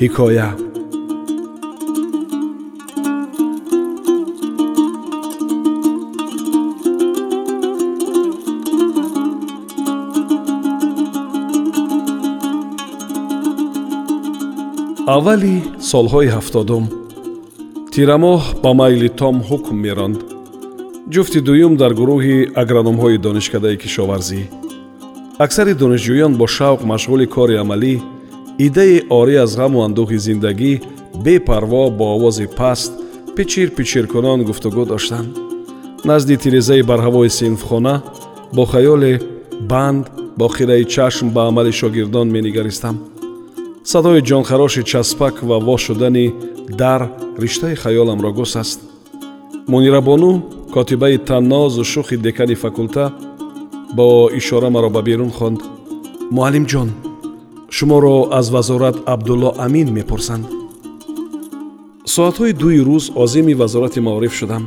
ҳикоя. Аввали солҳои ҳафтодум тирамоҳ ба майли том ҳукм меронд. Ҷуфти дуюм дар гурӯҳи агрономҳои донишкадаи кишоварзӣ. Аксари донишҷӯён бо шавқ машғули кори амалӣ идеи ори аз ғаму андӯҳи зиндагӣ бепарво бо овози паст пичир пичиркунон гуфтугӯ доштанд. Назди тирезаи барҳавои синфхона бо хаёле банд бо хираи чашм ба амали шогирдон менигаристам. Садои ҷонхароши часпак ва воз шудани дар риштаи хаёламро гусаст мунирабону котибаи таннозу шухи декани факулта бо ишора маро ба берун хонд. Муаллимҷон шуморо аз вазорат абдулло амин мепурсанд. Соатҳои дуи рӯз озими вазорати маориф шудам.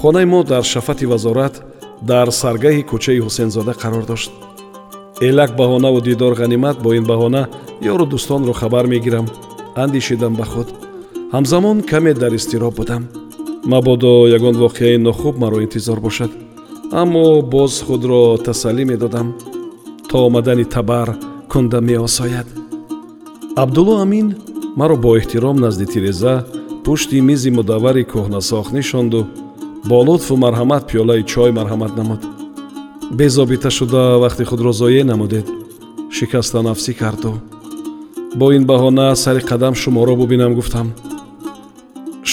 Хонаи мо дар шафати вазорат дар саргаҳи кӯчаи ҳусензода қарор дошт. Элак баҳонаву дидор ғанимат бо ин баҳона ёру дӯстонро хабар мегирам. Андешидам ба худ. Ҳамзамон каме дар изтироб будам. Мабодо ягон воқеаи нохуб маро интизор бошад. Аммо боз худро тасаллӣ медодам. То омадани табар кунда меосояд. Абдулло амин маро бо эҳтиром назди тиреза пушти мизи мудаввари кӯҳнасох нишонду бо лутфу марҳамат пиёлаи чой марҳамат намуд. Безобита шуда вақти худро зоеъ намудед. Шикастанафсӣ карду бо ин баҳона сари қадам шуморо бубинам гуфтам.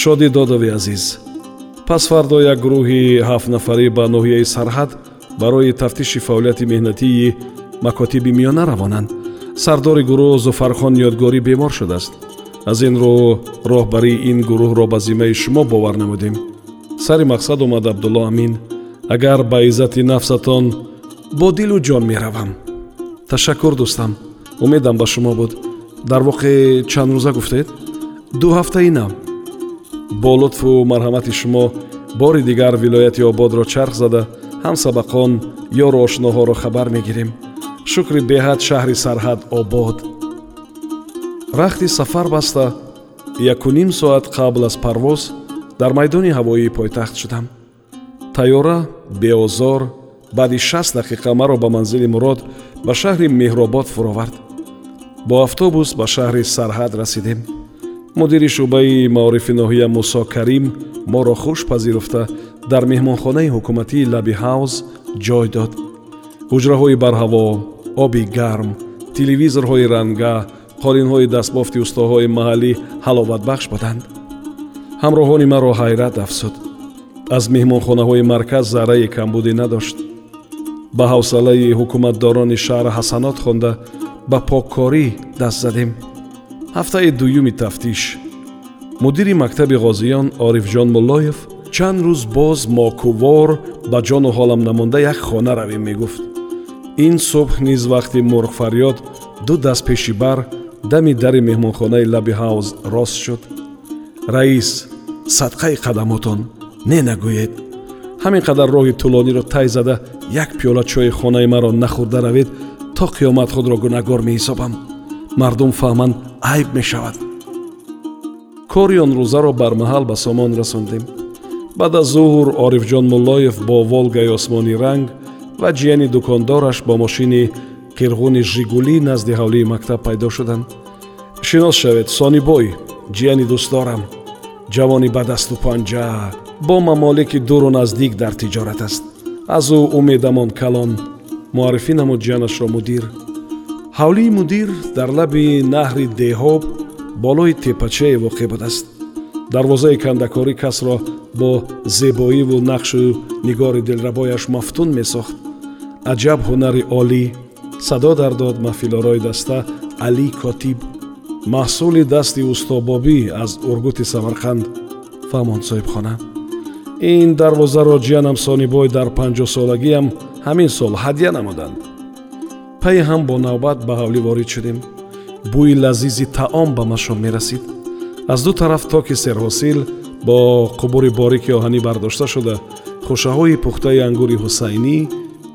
Шодӣ додови азиз пас фардо як гурӯҳи ҳафтнафарӣ ба ноҳияи сарҳад барои тафтиши фаъолияти меҳнатии макотиби миёна равонанд сардори гурӯҳ зуфархон ёдгорӣ бемор шудааст. Аз ин рӯ роҳбарии ин гурӯҳро ба зиммаи шумо бовар намудем. Сари мақсад омад абдулло амин. Агар ба иззати нафсатон бо дилу ҷон меравам. Ташаккур дӯстам. Умедам ба шумо буд. Дар воқеъ чанд рӯза гуфтед? Ду ҳафтаинам бо лутфу марҳамати шумо бори дигар вилояти ободро чарх зада ҳамсабақон ёру ошноҳоро хабар мегирем шукри беҳад шаҳри сарҳад обод. Рахти сафар баста якуним соат қабл аз парвоз дар майдони ҳавоии пойтахт шудам. Тайёра беозор баъди шаст дақиқа маро ба манзили мурод ба шаҳри меҳробод фуровард. Бо автобус ба шаҳри сарҳад расидем. Мудири шӯъбаи маорифи ноҳия мусо карим моро хуш пазируфта дар меҳмонхонаи ҳукуматии лаби ҳавз ҷой дод. Ҳуҷраҳои барҳаво оби гарм телевизорҳои ранга қолинҳои дастбофти устоҳои маҳаллӣ ҳаловатбахш буданд. Ҳамроҳони маро ҳайрат афзуд. Аз меҳмонхонаҳои марказ заррае камбудӣ надошт. Ба ҳавсалаи ҳукуматдорони шаҳр ҳасанот хонда ба поккорӣ даст задем. Ҳафтаи дуюми тафтиш. Мудири мактаби ғозиён орифҷон муллоев чанд рӯз боз мокувор ба ҷону ҳолам намонда як хона равем мегуфт ин субҳ низ вақти мурғфарёд ду даст пеши бар дами дари меҳмонхонаи лаби ҳавз рост шуд. Раис садқаи қадамотон не нагӯед. Ҳамин қадар роҳи тӯлониро тай зада як пиёла чои хонаи маро нахӯрда равед то қиёмат худро гунаҳгор меҳисобам. Мардум фаҳманд айб мешавад. Кори он рӯзаро бармаҳал ба сомон расондем. Баъд аз зуҳур орифҷон муллоев бо волгаи осмонӣ ранг ва ҷияни дукондораш бо мошини қирғуни жигулӣ назди ҳавлии мактаб пайдо шуданд. Шинос шавед сонибой ҷияни дӯстдорам ҷавони ба дасту панҷа бо мамолики дуру наздик дар тиҷорат аст. Аз ӯ умедамон калон муаррифӣ намуд ҷиянашро мудир ҳавлии мудир дар лаби наҳри деҳоб болои тепачае воқеъ будааст. Дарвозаи кандакорӣ касро бо зебоиву нақшу нигори дилрабояш мафтун месохт аҷаб ҳунари олӣ садо дар дод маҳфилорои даста алӣ котиб маҳсули дасти устобобӣ аз ургути самарқанд фаҳмонд соҳибхона. Ин дарвозаро ҷиянам сонибой дар панҷоҳсолагиам ҳамин сол ҳадя намуданд. Пай ҳам бо навбат ба ҳавлӣ ворид шудем. Бӯи лазизи таом ба машом мерасид. Аз ду тараф токи серҳосил бо қубури борики оҳанӣ бардошта шуда хушаҳои пухтаи ангури ҳусайнӣ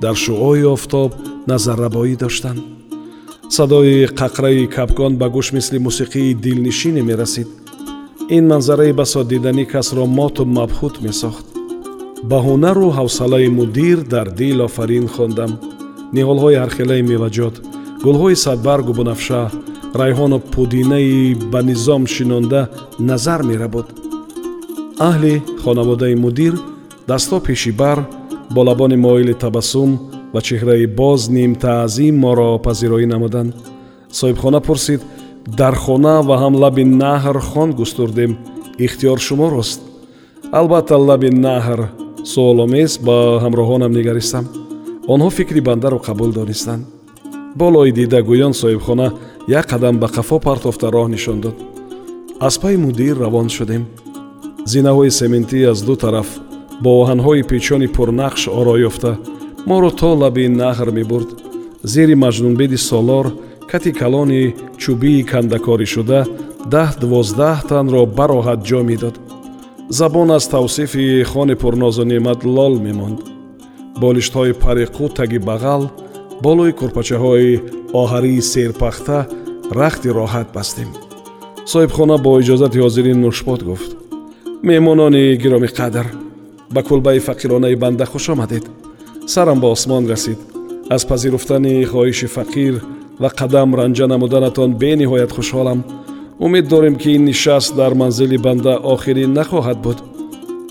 дар шуои офтоб назаррабоӣ доштанд садои қақраи капкон ба гӯш мисли мусиқии дилнишине мерасид ин манзараи басо диданӣ касро моту мабҳут месохт. Ба ҳунару ҳавсалаи мудир дар дил офарин хондам. Ниҳолҳои ҳархелаи меваҷот гулҳои садбаргу бунафша райҳону пудинаи ба низом шинонда назар мерабуд. Аҳли хонаводаи мудир дастҳо пеши бар бо лабони моили табассум ва чеҳраи боз нимтаъзим моро пазироӣ намуданд. Соҳибхона пурсид дар хона ва ҳам лаби наҳр хон густурдем ихтиёр шуморост албатта лаби наҳр суоломез ба ҳамроҳонам нигаристам. Онҳо фикри бандаро қабул донистанд. Болои дидагӯён соҳибхона як қадам ба қафо партофта роҳ нишон дод. Аз пай мудир равон шудем. Зинаҳои сементӣ аз ду тараф бо оҳанҳои печони пурнақш оро ёфта моро то лаби наҳр мебурд. Зери маҷнунбеди солор кати калони чӯбии кандакоришуда даҳ дувоздаҳ танро бароҳат ҷо медод. Забон аз тавсифи хони пурнозу неъмат лол мемонд. Болиштҳои париқу таги бағал болои курпачаҳои оҳарии серпахта рахти роҳат бастем. Соҳибхона бо иҷозати ҳозирин нӯшбод гуфт. Меҳмонони гиромиқадр ба кулбаи фақиронаи банда хуш омадед. Сарам ба осмон расид. Аз пазируфтани хоҳиши фақир ва қадам ранҷа намуданатон бениҳоят хушҳолам. Умед дорем ки ин нишаст дар манзили банда охирин нахоҳад буд.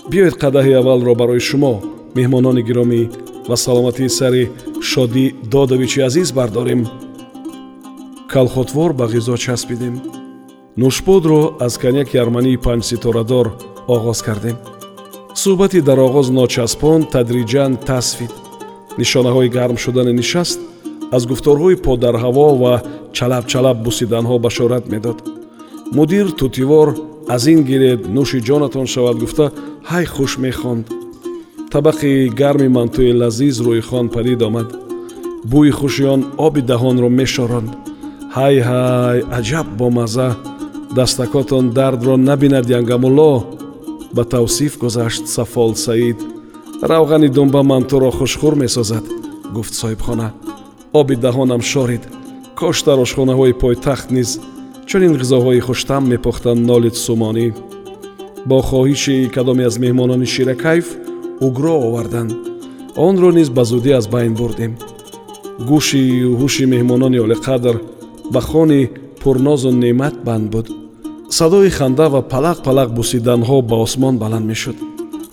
Биёед қадаҳи аввалро барои шумо меҳмонони гиромӣ ва саломатии сари шодӣ додовичи азиз бардорем. Калхотвор ба ғизо часпидем. Нӯшбодро аз коньяки армании панҷситорадор оғоз кардем суҳбати дар оғоз ночаспон тадриҷан тасфид. Нишонаҳои гарм шудани нишаст аз гуфторҳои подарҳаво ва чалабчалаб бусиданҳо башорат медод. Мудир тутивор аз ин гиред нӯши ҷонатон шавад гуфта ҳай хуш мехонд табақи гарми мантӯи лазиз рӯи хон падид омад. Бӯи хуши он оби даҳонро мешоронд ҳай ҳай аҷаб бомазза. Дастакотон дардро набинад янгамулло ба тавсиф гузашт сафол саид. Равғани думба мантӯро хушхӯр месозад гуфт соҳибхона. Оби таҳонам шорид. Кош дар ошхонаҳои пойтахт низ. Чунин ғизоҳои хуштам мепухтанд нолит сумонӣ. Бо хоҳиши кадоме аз меҳмонони ширакайф угро оварданд. Онро низ ба зудӣ аз байн бурдем. Гӯши ҳуши меҳмонони олиқадр ба хони пурнозу неъмат банд буд садои ханда ва палақ палақ бусиданҳо ба осмон баланд мешуд.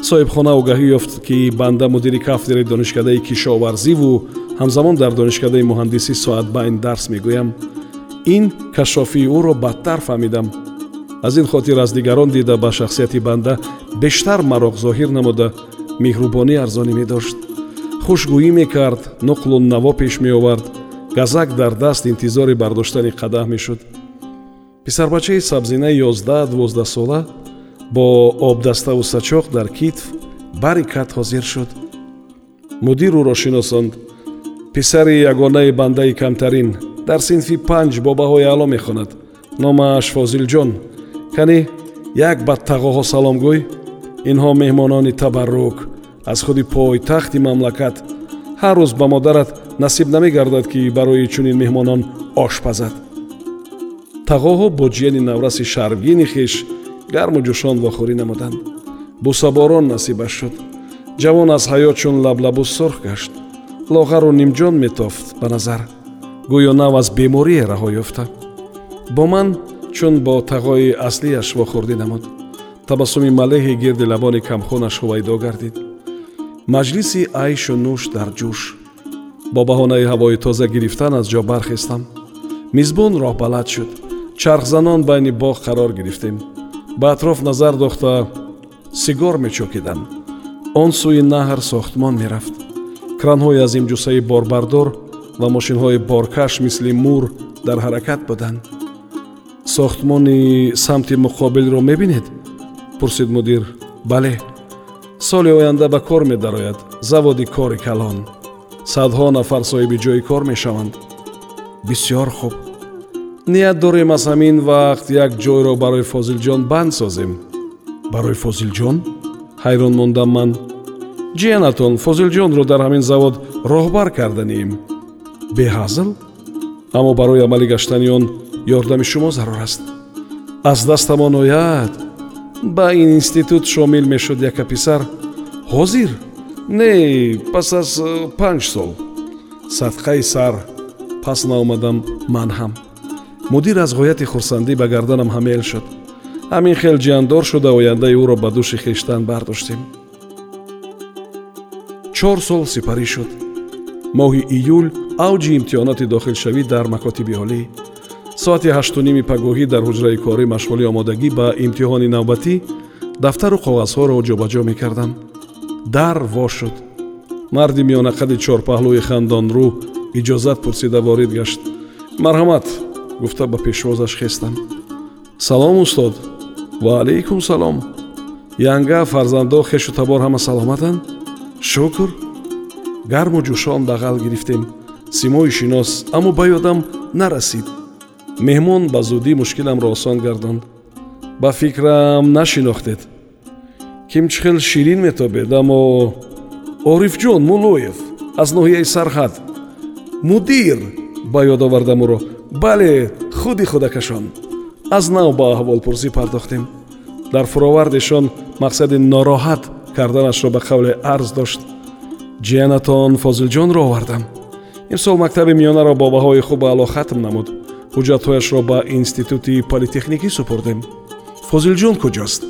Соҳибхона огаҳӣ ёфт ки банда мудири кафдери донишкадаи кишоварзиву ҳамзамон дар донишкадаи муҳандисӣ соатбайн дарс мегӯям. Ин кашофии ӯро бадтар фаҳмидам. Аз ин хотир аз дигарон дида ба шахсияти банда бештар мароғ зоҳир намуда меҳрубонӣ арзонӣ медошт. Хушгӯӣ мекард нуқлу наво пеш меовард. Газак дар даст интизори бардоштани қадаҳ мешуд писарбачаи сабзинаи ёздаҳ дувоздаҳсола бо обдаставу сачоқ дар китф бари кат ҳозир шуд. Мудир ӯро шиносонд писари ягонаи бандаи камтарин дар синфи панҷ бо баҳои аъло мехонад. Номаш фозилҷон кани як ба тағоҳо салом гӯй инҳо меҳмонони табаррук. Аз худи пойтахти мамлакат ҳар рӯз ба модарат насиб намегардад ки барои чунин меҳмонон ошпазад тағоҳо бо ҷияни навраси шармгини хеш гарму ҷӯшон вохӯрӣ намуданд. Бусаборон насибаш шуд. Ҷавон аз ҳаёт чун лаблабу сурх гашт. Лоғару нимҷон метофт ба назар. Гӯё нав аз беморие раҳо ёфта. Бо ман чун бо тағои аслияш вохӯрдӣ намуд. Табассуми малеҳи гирди лабони камхунаш ҳувайдо гардид. Маҷлиси айшу нӯш дар ҷӯш. Бо баҳонаи ҳавои тоза гирифтан аз ҷо бархестам. Мизбон роҳбалад шуд чархзанон байни боғ қарор гирифтем. Ба атроф назар дохта сигор мечокидам он сӯи наҳр сохтмон мерафт. Кранҳои азимҷусаи борбардор ва мошинҳои боркаш мисли мур дар ҳаракат буданд. Сохтмони самти муқобилро мебинед? Пурсид мудир бале соли оянда ба кор медарояд заводи кори калон. Садҳо нафар соҳиби ҷойи кор мешаванд. Бисёр хуб ният дорем аз ҳамин вақт як ҷойро барои фозилҷон банд созем. Барои фозилҷон ҳайрон мондам ман. Ҷиянатон фозилҷонро дар ҳамин завод роҳбар карданем. Беҳазл? Аммо барои амалӣ гаштани он ёрдами шумо зарур аст. Аз дастамон ояд ба ин институт шомил мешуд яка писар. Ҳозир? Не пас аз панҷ сол. Садқаи сар пас наомадам ман ҳам мудир аз ғояти хурсандӣ ба гарданам ҳамел шуд. Ҳамин хел ҷиандор шуда ояндаи ӯро ба дӯши хештан бардоштем. Чор сол сипарӣ шуд. Моҳи июл авҷи имтиҳоноти дохилшавӣ дар макотиби олӣ. Соати ҳаштуними пагоҳӣ дар ҳуҷраи корӣ машғули омодагӣ ба имтиҳони навбатӣ дафтару коғазҳоро ҷобаҷо мекардам. Дар во шуд. Марди миёнақади чорпаҳлӯи хандонрӯ иҷозат пурсида ворид гашт. Марҳамат гуфта ба пешвозаш хестам. Салом устод! Ва алайкум салом! Янга фарзандо хешу табор ҳама саломатанд? Шукр! Гарму ҷӯшон дағал гирифтем! Симои шинос аммо ба ёдам нарасид! Меҳмон ба зудӣ мушкиламро осон гардонд ба фикрам нашинохтед! Ким чӣ хел ширин метобед аммо орифҷон муллоев аз ноҳияи сарҳад мудир ба ёд овардам ӯро бале худи худакашон. Аз нав ба аҳволпурсӣ пардохтем. Дар фуровардешон мақсади нороҳат карданашро ба қавле арз дошт. Ҷиянатон фозилҷонро овардам. Имсол мактаби миёнаро бо баҳои хуб аъло хатм намуд. Ҳуҷҷатҳояшро ба институти политехникӣ супурдем. Фозилҷон куҷост?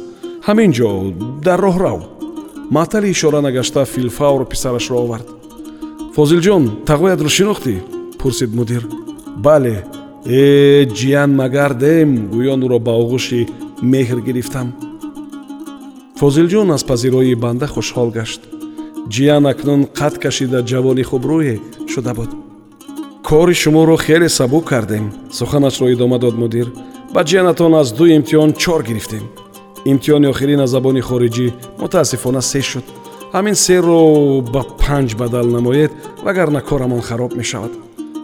Ҳамин ҷо дар роҳрав маътали ишора нагашта филфавр писарашро овард. Фозилҷон тағоятро шинохтӣ? Пурсид мудир бале э ҷиян магардем гӯён ӯро ба оғӯши меҳр гирифтам. Фозилҷон аз пазироии банда хушҳол гашт. Ҷиян акнун қад кашида ҷавони хубрӯе шуда буд. Кори шуморо хеле сабук кардем суханашро идома дод мудир. Ба ҷиянатон аз ду имтиҳон чор гирифтем. Имтиҳони охирӣ аз забони хориҷӣ мутаассифона се шуд. Ҳамин серо ба панҷ бадал намоед вагарна корамон хароб мешавад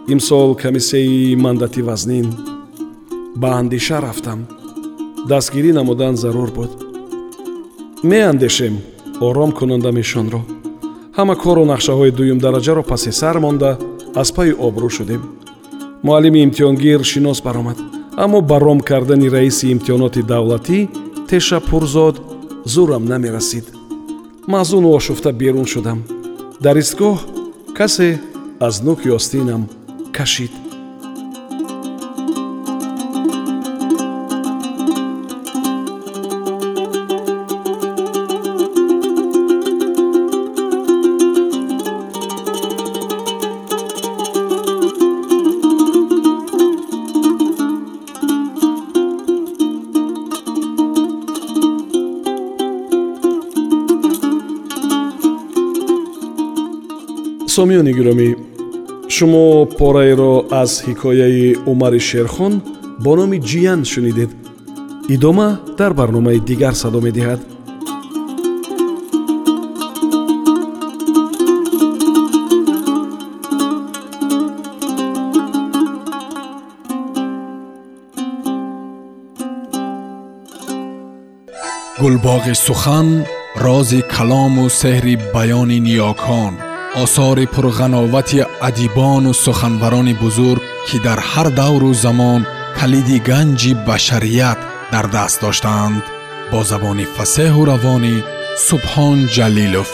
имсол комиссияи мандати вазнин ба андеша рафтам. Дастгирӣ намудан зарур буд. Меандешем ором кунандам ишонро ҳама кору нақшаҳои дуюм дараҷаро паси сар монда аз пайи обрӯ шудем. Муаллими имтиҳонгир шинос баромад аммо ба ром кардани раиси имтиҳоноти давлатӣ теша пурзод зӯрам намерасид. Маъзуну ошуфта берун шудам. Дар истгоҳ касе аз нӯки остинам кашид. Сомиёни гиромӣ шумо пораеро аз ҳикояи умари шерхон бо номи ҷиян шунидед идома дар барномаи дигар садо медиҳад гулбоғи сухан рози калому сеҳри баёни ниёкон осори пурғановати адибону суханбарони бузург ки дар ҳар давру замон калиди ганҷи башарият дар даст доштаанд бо забони фасеҳу равонӣ субҳон ҷалилов